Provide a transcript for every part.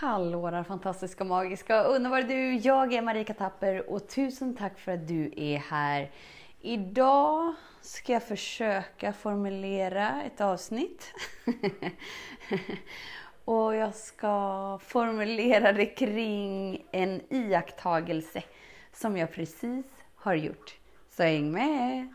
Hallå där fantastiska, magiska, underbara du! Jag är Marika Tapper och tusen tack för att du är här. Idag ska jag försöka formulera ett avsnitt. och jag ska formulera det kring en iakttagelse som jag precis har gjort. Så häng med!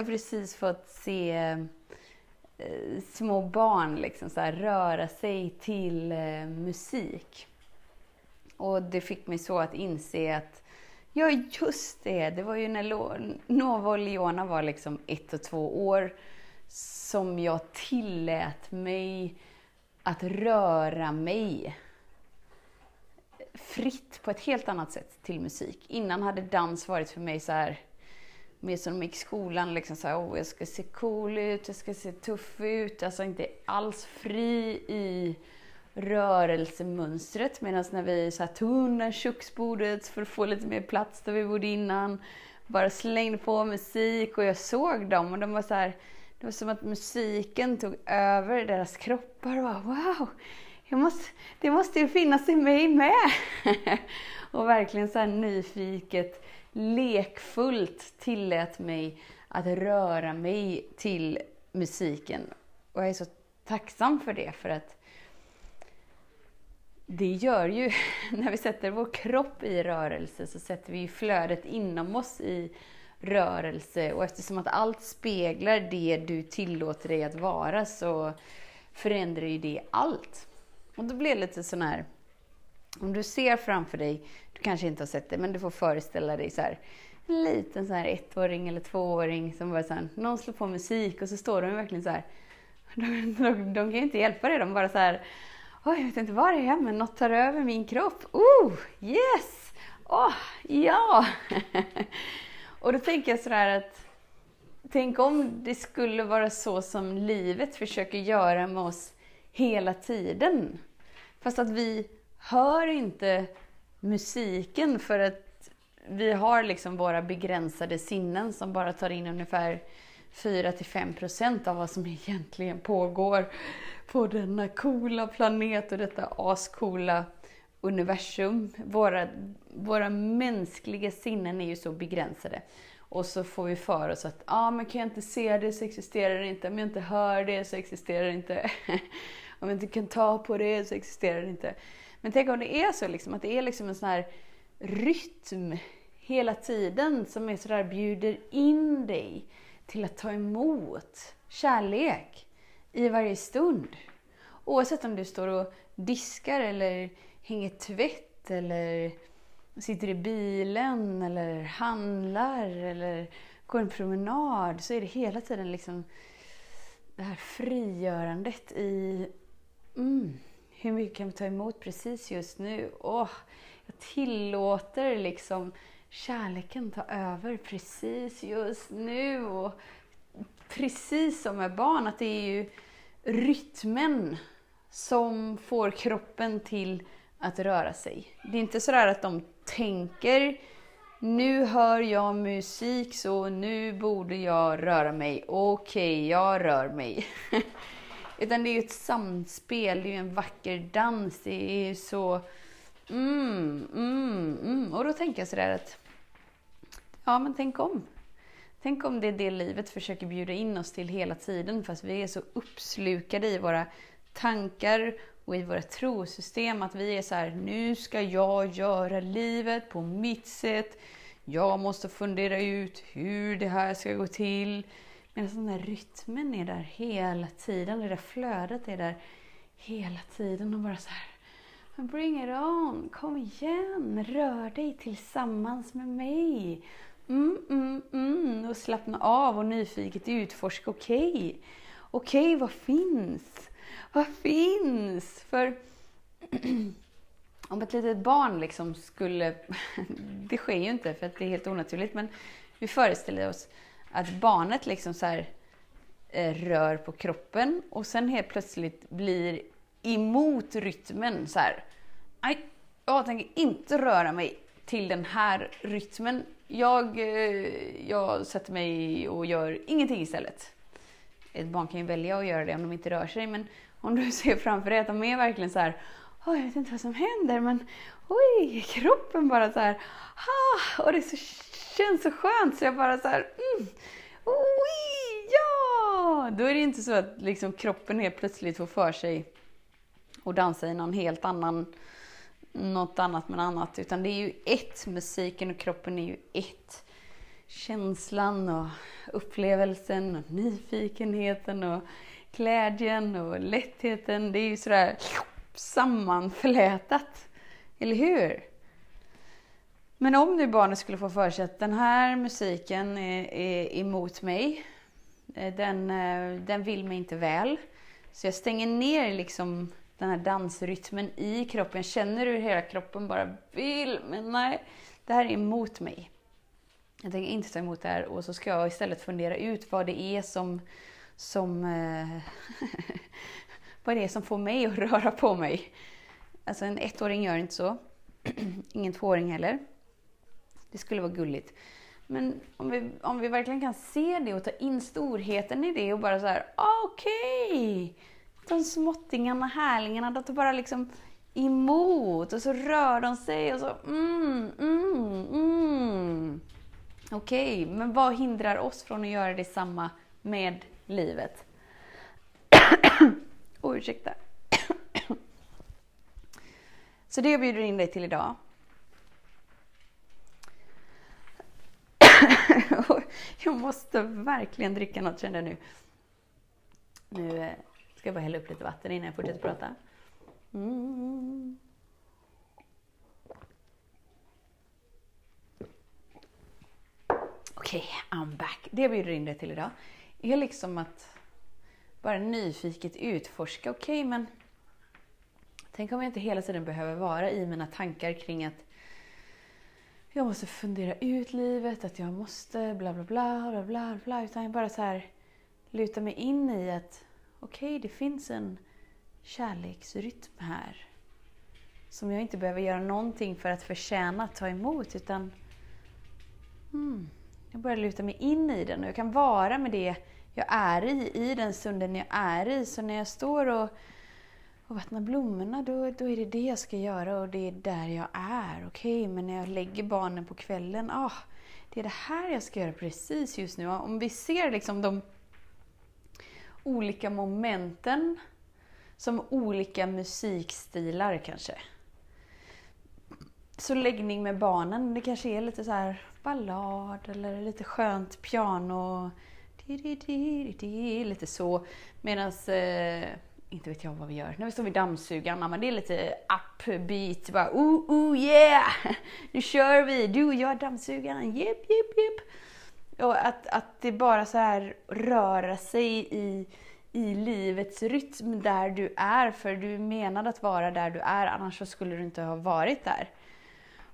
Jag har precis fått se eh, små barn liksom så här, röra sig till eh, musik. Och det fick mig så att inse att, ja just det, det var ju när Nova och Leona var liksom ett och två år som jag tillät mig att röra mig fritt på ett helt annat sätt till musik. Innan hade dans varit för mig så här mer som de gick i skolan, liksom så här, oh, jag ska se cool ut, jag ska se tuff ut, alltså inte alls fri i rörelsemönstret. Medan när vi så här, tog undan köksbordet för att få lite mer plats där vi bodde innan, bara slängde på musik och jag såg dem och de var så här, det var som att musiken tog över deras kroppar och bara, wow, måste, det måste ju finnas i mig med. och verkligen så här nyfiket lekfullt tillät mig att röra mig till musiken. Och jag är så tacksam för det, för att det gör ju, när vi sätter vår kropp i rörelse, så sätter vi flödet inom oss i rörelse. Och eftersom att allt speglar det du tillåter dig att vara, så förändrar ju det allt. Och då blir det lite sån här, om du ser framför dig du kanske inte har sett det, men du får föreställa dig så här, en liten så här ettåring eller tvååring som bara så här, någon slår på musik och så står de verkligen så här, de, de, de kan ju inte hjälpa det, de bara så här, oj, jag vet inte vad det är, men något tar över min kropp. Oh, yes! Åh, oh, ja! och då tänker jag sådär att, tänk om det skulle vara så som livet försöker göra med oss hela tiden. Fast att vi hör inte musiken för att vi har liksom våra begränsade sinnen som bara tar in ungefär 4-5% av vad som egentligen pågår på denna coola planet och detta ascoola universum. Våra, våra mänskliga sinnen är ju så begränsade. Och så får vi för oss att ah, men kan jag inte se det så existerar det inte. Om jag inte hör det så existerar det inte. Om jag inte kan ta på det så existerar det inte. Men tänk om det är så liksom, att det är liksom en sån här rytm hela tiden som är sådär bjuder in dig till att ta emot kärlek i varje stund. Oavsett om du står och diskar eller hänger tvätt eller sitter i bilen eller handlar eller går en promenad så är det hela tiden liksom det här frigörandet i mm, hur mycket kan vi ta emot precis just nu? Åh, jag tillåter liksom kärleken ta över precis just nu. Och precis som med barn, att det är ju rytmen som får kroppen till att röra sig. Det är inte sådär att de tänker nu hör jag musik så nu borde jag röra mig. Okej, okay, jag rör mig. Utan det är ju ett samspel, det är ju en vacker dans. Det är ju så... Mm, mm, mm. Och då tänker jag sådär att... Ja, men tänk om. Tänk om det är det livet försöker bjuda in oss till hela tiden fast vi är så uppslukade i våra tankar och i våra trosystem att vi är så här, nu ska jag göra livet på mitt sätt. Jag måste fundera ut hur det här ska gå till. Medan alltså den där rytmen är där hela tiden, det där flödet är där hela tiden och bara så här. Bring it on, kom igen, rör dig tillsammans med mig. Mm, mm, mm. Och slappna av och nyfiket utforska, okej. Okay. Okej, okay, vad finns? Vad finns? För om ett litet barn liksom skulle... det sker ju inte för att det är helt onaturligt, men vi föreställer oss att barnet liksom så här, eh, rör på kroppen och sen helt plötsligt blir emot rytmen så här. Nej, jag tänker inte röra mig till den här rytmen. Jag, eh, jag sätter mig och gör ingenting istället. Ett barn kan ju välja att göra det om de inte rör sig, men om du ser framför dig att de är verkligen så här, oh, jag vet inte vad som händer, men oj, kroppen bara så här, ah, och det så, känns så skönt så jag bara så här, mm, oj, ja! Då är det inte så att liksom kroppen helt plötsligt får för sig och dansa i någon helt annan, något annat med annat, utan det är ju ett, musiken och kroppen är ju ett. Känslan och upplevelsen och nyfikenheten och glädjen och lättheten, det är ju sådär sammanflätat. Eller hur? Men om nu barnet skulle få för sig att den här musiken är, är emot mig, eh, den, eh, den vill mig inte väl. Så jag stänger ner liksom den här dansrytmen i kroppen. Känner hur hela kroppen bara vill, men nej, det här är emot mig. Jag tänker inte ta emot det här och så ska jag istället fundera ut vad det är som, som eh, Vad är det som får mig att röra på mig. Alltså en ettåring gör inte så. Ingen tvååring heller. Det skulle vara gulligt. Men om vi, om vi verkligen kan se det och ta in storheten i det och bara så här, okej! Okay. De småttingarna, härlingarna, de tar bara liksom emot och så rör de sig och så mm, mm, mm. Okej, okay, men vad hindrar oss från att göra detsamma med livet? Oh, ursäkta. Så det jag bjuder in dig till idag. jag måste verkligen dricka något kände jag nu. Nu eh, ska jag bara hälla upp lite vatten innan jag fortsätter prata. Mm. Okej, okay, I'm back. Det jag bjuder in dig till idag är liksom att bara nyfiket utforska. Okej, okay, men tänk om jag inte hela tiden behöver vara i mina tankar kring att jag måste fundera ut livet, att jag måste bla bla bla bla bla bla. Utan jag bara så här luta mig in i att okej, okay, det finns en kärleksrytm här. Som jag inte behöver göra någonting för att förtjäna att ta emot utan hmm, jag börjar luta mig in i den och jag kan vara med det jag är i, i den stunden jag är i. Så när jag står och, och vattnar blommorna, då, då är det det jag ska göra och det är där jag är. Okej, okay, men när jag lägger barnen på kvällen, ah, det är det här jag ska göra precis just nu. Om vi ser liksom de olika momenten som olika musikstilar kanske. Så läggning med barnen, det kanske är lite så här ballad eller lite skönt piano Lite så. Medan, eh, inte vet jag vad vi gör. När vi står vid dammsugaren, men det är lite upbeat. Bara, oh, oh yeah! Nu kör vi! Du och jag dammsugaren. Jep, jep, jep. Och att, att det bara så här röra sig i, i livets rytm där du är. För du är menad att vara där du är, annars så skulle du inte ha varit där.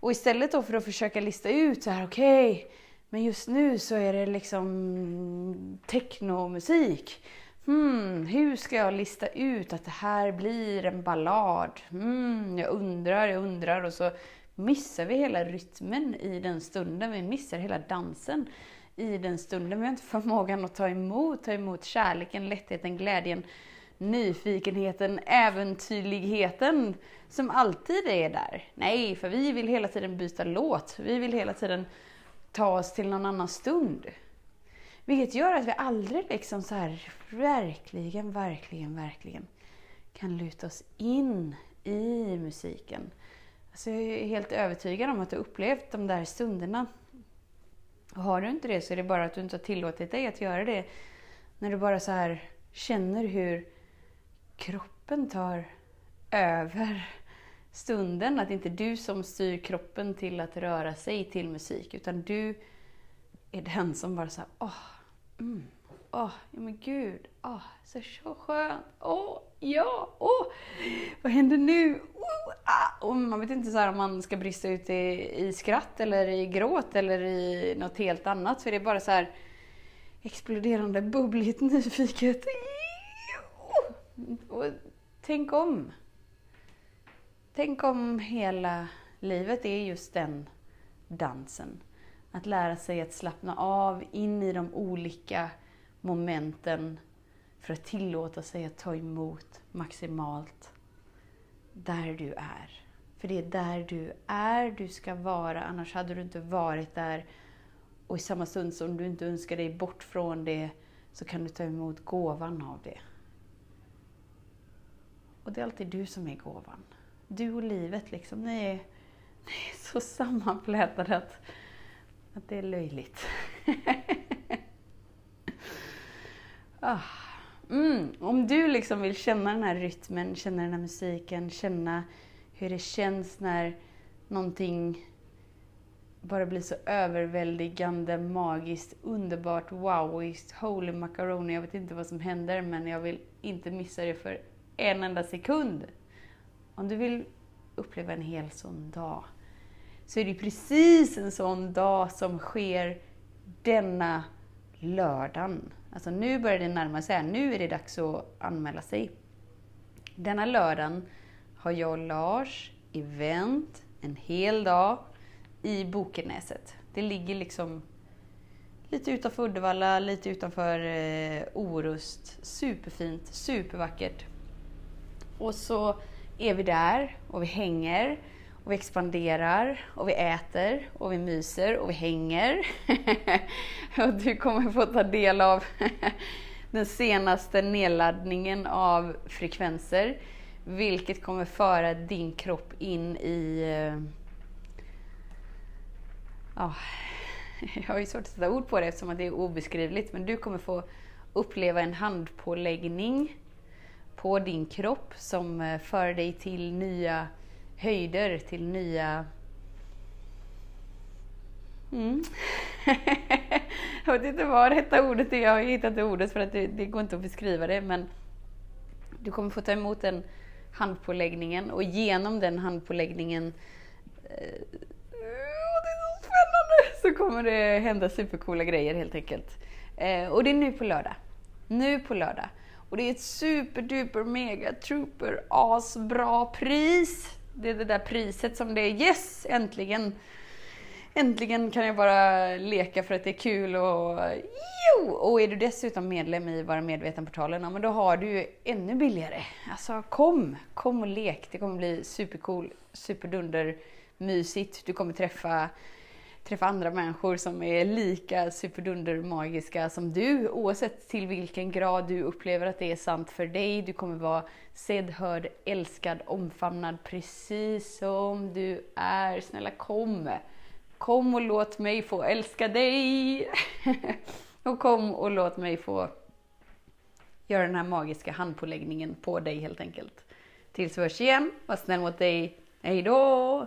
Och istället då för att försöka lista ut så här, okej, okay, men just nu så är det liksom technomusik. Hmm, hur ska jag lista ut att det här blir en ballad? Hmm, jag undrar, jag undrar och så missar vi hela rytmen i den stunden. Vi missar hela dansen i den stunden. Vi har inte förmågan att ta emot, ta emot kärleken, lättheten, glädjen, nyfikenheten, äventyrligheten som alltid är där. Nej, för vi vill hela tiden byta låt. Vi vill hela tiden ta oss till någon annan stund. Vilket gör att vi aldrig liksom så här verkligen, verkligen, verkligen kan luta oss in i musiken. Alltså jag är helt övertygad om att du upplevt de där stunderna. Och har du inte det så är det bara att du inte har tillåtit dig att göra det. När du bara så här känner hur kroppen tar över stunden. Att det inte är du som styr kroppen till att röra sig till musik, utan du är den som bara såhär, åh, mm, åh, ja men gud, åh, så, så skönt, åh, ja, åh, vad händer nu? Oh, ah. Och man vet inte så här om man ska brista ut i, i skratt eller i gråt eller i något helt annat. För det är bara så här exploderande, bubbligt, nyfiket. Och tänk om. Tänk om hela livet är just den dansen. Att lära sig att slappna av in i de olika momenten för att tillåta sig att ta emot maximalt där du är. För det är där du är du ska vara, annars hade du inte varit där. Och i samma stund som du inte önskar dig bort från det så kan du ta emot gåvan av det. Och det är alltid du som är gåvan. Du och livet liksom, ni är, ni är så sammanflätade att, att det är löjligt. ah. mm. Om du liksom vill känna den här rytmen, känna den här musiken, känna hur det känns när någonting bara blir så överväldigande, magiskt, underbart, wowigt, holy macaroni. Jag vet inte vad som händer men jag vill inte missa det för en enda sekund. Om du vill uppleva en hel sån dag så är det precis en sån dag som sker denna lördagen. Alltså nu börjar det närma sig, nu är det dags att anmäla sig. Denna lördagen har jag och Lars event en hel dag i Bokenäset. Det ligger liksom lite utanför Uddevalla, lite utanför eh, Orust. Superfint, supervackert. Och så är vi där och vi hänger och vi expanderar och vi äter och vi myser och vi hänger. och du kommer få ta del av den senaste nedladdningen av frekvenser, vilket kommer föra din kropp in i... Ja, eh, ah, jag har ju svårt att sätta ord på det eftersom det är obeskrivligt, men du kommer få uppleva en handpåläggning på din kropp som eh, för dig till nya höjder, till nya... Mm. jag vet inte vad rätta ordet är, jag har hittat det ordet för att det, det går inte att beskriva det, men du kommer få ta emot den handpåläggningen och genom den handpåläggningen eh, det är så spännande! Så kommer det hända supercoola grejer helt enkelt. Eh, och det är nu på lördag. Nu på lördag. Och det är ett superduper mega trooper asbra pris. Det är det där priset som det är yes, äntligen. Äntligen kan jag bara leka för att det är kul och jo! Och är du dessutom medlem i Vara Medveten-portalen, ja, men då har du ju ännu billigare. Alltså kom, kom och lek. Det kommer bli supercool, superdunder mysigt. Du kommer träffa träffa andra människor som är lika superdunder magiska som du, oavsett till vilken grad du upplever att det är sant för dig. Du kommer vara sedd, hörd, älskad, omfamnad precis som du är. Snälla kom! Kom och låt mig få älska dig! och kom och låt mig få göra den här magiska handpåläggningen på dig helt enkelt. Tills vi hörs igen, var snäll mot dig. Hejdå!